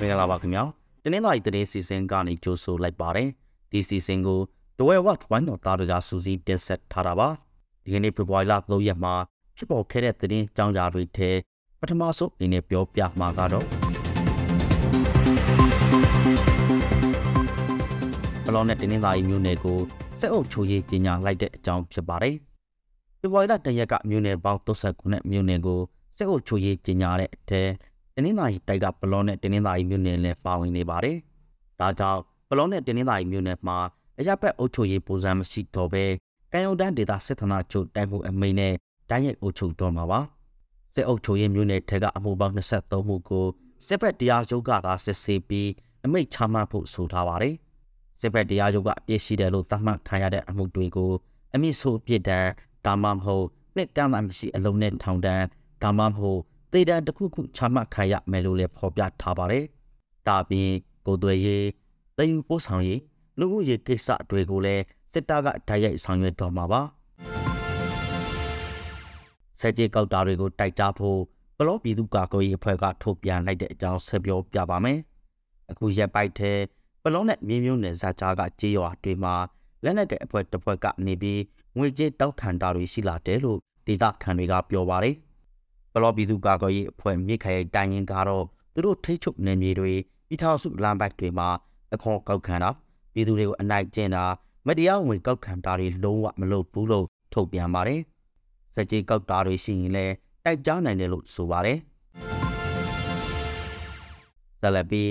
မင်္ဂလာပါခင်ဗျာတနင်္လာရီသတင်းစီစဉ်ကနေကြိုဆိုလိုက်ပါတယ်ဒီစီစဉ်ကိုတဝဲဝတ်1တော်သားတွေကစူးစီးတင်ဆက်ထားတာပါဒီကနေ့ဖေဖော်ဝါရီလ3ရက်မှာဖြစ်ပေါ်ခဲ့တဲ့သတင်းကြောင်းကြားတွေထဲပထမဆုံးအနေနဲ့ပြောပြမှာကတော့ ဘလော့နဲ့တင်းနှင်းသားကြီးမျိုးနယ်ကိုစက်အုပ်ချိုရေးကြီးညာလိုက်တဲ့အကြောင်းဖြစ်ပါတယ်ဖေဖော်ဝါရီလတရက်ကမျိုးနယ်ပေါင်း39နဲ့မျိုးနယ်ကိုစက်အုပ်ချိုရေးကြီးညာတဲ့အထက်တင်းနှင်းသားကြီးတိုက်ကဘလော့နဲ့တင်းနှင်းသားကြီးမျိုးနယ်လည်းပါဝင်နေပါတယ်ဒါကြောင့်ဘလော့နဲ့တင်းနှင်းသားကြီးမျိုးနယ်မှာအရဘက်အုပ်ချိုရေးပုံစံမရှိတော့ဘဲကံရုံတန်းဒေတာစစ်ဌာနချုပ်တိုင်မှုအမိန်နဲ့တိုင်းရိုက်အုပ်ချုပ်တော့မှာပါစစ်အုပ်ချုပ်ရေးမျိုးနယ်ထက်ကအမှုပေါင်း23မှုကို စစ်ဘက်တရားရုံးကသာစစ်ဆေးပြီးအမိန့်ချမှတ်ဖို့ဆိုထားပါတယ်စစ်ဘက်တရားရုံးကအပြစ်ရှိတယ်လို့သတ်မှတ်ခံရတဲ့အမှုတွေကိုအမိဆိုအပြစ်ဒဏ်ဒါမှမဟုတ်နှစ်ကမ်းမှမရှိအလုံးနဲ့ထောင်ဒဏ်ဒါမှမဟုတ်သေဒဏ်တစ်ခုခုချမှတ်ခံရမယ်လို့လည်းဖော်ပြထားပါတယ်ဒါပြင်ကိုသွေရေးတယူပို့ဆောင်ရေးလူမှုရေးကိစ္စတွေကိုလည်းစစ်တပ်ကဓာတ်ရိုက်ဆောင်ရွက်တော်မှာပါစက်ကြီးကောက်တာတွေကိုတိုက်ကြဖို့ ဘလော့ပြည်သူ့ကာကွယ်ရေးအဖွဲ့ကထုတ်ပြန်လိုက်တဲ့အကြောင်းဆက်ပြောပြပါမယ်အခုရက်ပိုက်ထဲဘလော့နဲ့မြင်းမျိုးနယ်ဇာကြားကကြေးရွာတွေမှာလက်နက်တဲ့အဖွဲ့တစ်ဖွဲ့ကနေပြီးငွေကြေးတောက်ခံတာတွေရှိလာတယ်လို့ဒေသခံတွေကပြောပါတယ်ဘလော့ပြည်သူ့ကာကွယ်ရေးအဖွဲ့မြစ်ခရိုင်တိုင်းရင်ကတော့သူတို့ထိချုပ်နေမြေတွေပြည်ထောင်စုလမ်းဘက်တွေမှာအခွန်ကောက်ခံတာပြည်သူတွေကိုအနိုင်ကျင့်တာမတရားဝင်ကောက်ခံတာတွေလုံးဝမလုပ်ဘူးလို့ထုတ်ပြန်ပါတယ်။စက်ကြီးကောက်တာတွေရှိရင်လည်း တိုက်ကြားနိုင်တယ်လို့ဆိုပါတယ်။ဇလပီ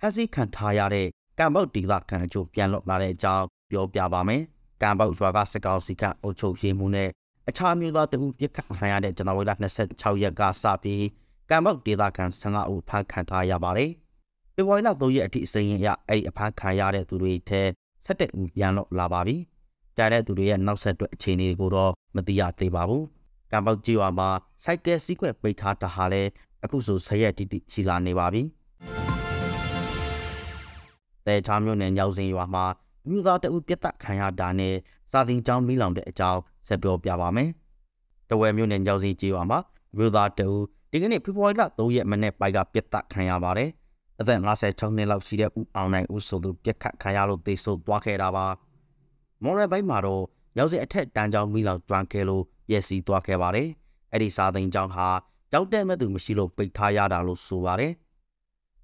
ဖက်စီခံထားရတဲ့ကံပုတ်ဒီလာခံအချို့ပြန်လွတ်လာတဲ့အကြောင်းပြောပြပါမယ်။ကံပုတ်ရွာကစကောက်စီကအုပ်ချုပ်ရေးမှုနဲ့အခြားမျိုးသားတဦးပြစ်ခတ်ခံရတဲ့ဇန်နဝါရီလ26ရက်ကစပြီးကံပုတ်ဒေသခံ15ဦးဖမ်းခံထားရပါတယ်။ဖေဖော်ဝါရီလ3ရက်အထိအစိမ်းရအဲ့ဒီအဖမ်းခံရတဲ့သူတွေထဲ17ဦးပြန်တော့လာပါပြီ။ကြားတဲ့သူတွေရဲ့နောက်ဆက်တွဲအခြေအနေကိုတော့မသိရသေးပါဘူး။ ကံပေါက်ကြီးရွာမှာစိုက်ကယ်စီးကွက်ပိတ်ထားတာဟာလည်းအခုဆိုဆရက်တိတိချီလာနေပါပြီ။တဲချားမျိုးနဲ့ညောင်စင်ရွာမှာမြို့သားတအုပ်ပြတ်တက်ခံရတာနဲ့စာသင်ကျောင်းမိလောင်တဲ့အကြောင်းဆက်ပြောပြပါမယ်။တဝဲမျိုးနဲ့ညောင်စင်ကြီးရွာမှာမြို့သားတအုပ်ဒီကနေ့ဖေဖော်ဝါရီလ3ရက်မနေ့ပိုက်ကပြတ်တက်ခံရပါတယ်။အသက်56နှစ်လောက်ရှိတဲ့ဦးအောင်နိုင်ဦးဆိုသူပြက်ခတ်ခံရလို့သေဆုံးသွားခဲ့တာပါမော်ရယ်ဘိုက်မှာတော့ရောက်စီအထက်တန်းချောင်းမိလောင်ကျွမ်းခဲ့လို့ ပျက်စီးသွားခဲ့ပါတယ်အဲ့ဒီစာသိန်းကျောင်းဟာကြောက်တဲ့မဲ့သူမရှိလို့ပိတ်ထားရတာလို့ဆိုပါတယ်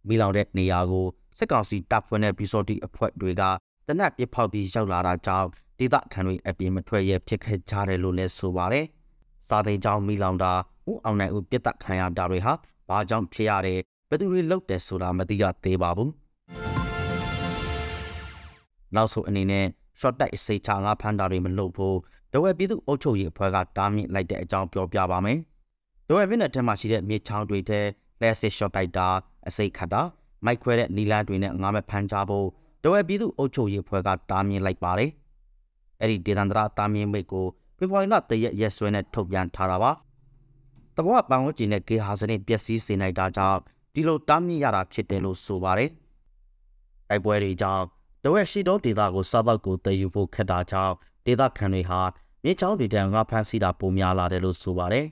မိလောင်တဲ့နေရာကိုစစ်ကောင်စီတပ်ဖွဲ့နဲ့ပြည်စော်တီအဖွဲ့တွေကတနက်ပြဖောက်ပြီးရောက်လာတာကြောင့်ဒေသခံတွေအပြင်မထွက်ရဖြစ်ခဲ့ကြတယ်လို့လည်းဆိုပါတယ်စာသိန်းကျောင်းမိလောင်တာဦးအောင်နိုင်ဦးပြစ်တက်ခံရတာတွေဟာဘာကြောင့်ဖြစ်ရတဲ့ဘယ်သူတွေလောက်တယ်ဆိုတာမသိရသေးပါဘူးနောက်ဆုံးအနေနဲ့ short တိုက်စိတ်ချငါဖမ်းတာတွေမလုပ်ဖို့ ဒဝဲပြည်သူအုပ်ချုပ်ရေးအဖွဲ့ကတားမြစ်လိုက်တဲ့အကြောင်းပြောပြပါမယ်ဒဝဲမြို့နယ်ထဲမှာရှိတဲ့မြေချောင်းတွေထဲလက်စစ် short တိုက်တာအစိတ်ခတ်တာမိုက်ခွဲတဲ့နီလန်းတွေနဲ့ငါးမဲ့ဖမ်းကြဖို့ဒဝဲပြည်သူအုပ်ချုပ်ရေးအဖွဲ့ကတားမြစ်လိုက်ပါတယ်အဲ့ဒီဒေသန္တရတားမြစ်မိတ်ကိုဖေဖော်ဝါရီလ3ရက်ရက်စွဲနဲ့ထုတ်ပြန်ထားတာပါတဘောပန်ဝတ်ကျင်တဲ့ကေဟာစနစ်ပျက်စီးစေနိုင်တာကြောင့်ဒီလိုတားမြစ်ရတာဖြစ်တယ်လို့ဆိုပါတယ်။တိုက်ပွဲတွေကြောင့်တဝက်ရှိသောဒေသကိုစားတော့ကိုတည်ယူဖို့ခက်တာကြောင့် ဒေသခံတွေဟာမြေချောင်းတွေတန်းငါဖမ်းဆီးတာပိုများလာတယ်လို့ဆိုပါတယ်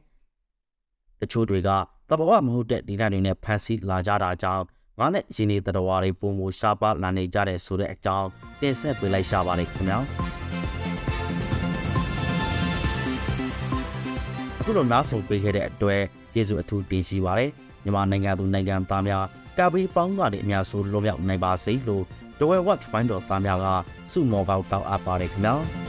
။တချို့တွေကတဘဝမဟုတ်တဲ့ဒေသတွေနဲ့ဖမ်းဆီးလာကြတာကြောင့်ငါနဲ့ရှင်နေတတော်တွေပုံမရှားပါလာနေကြတဲ့ဆိုတဲ့အကြောင်းတင်ဆက်ပေးလိုက်ရှာပါတယ်ခင်ဗျာ။အခုလိုနားဆုံပေးခဲ့တဲ့အတွက်ကျေးဇူးအထူးတင်ရှိပါတယ်။မြန်မာနိုင်ငံသူနိုင်ငံသားများကာဘီပေါင်းကနေအများဆုံးလွန်မြောက်နိုင်ပါစေလို့ဒဝဲဝက်ပိုင်းတော်သားများကစုမော်ကောက်တောက်အပ်ပါတယ်ခင်ဗျာ။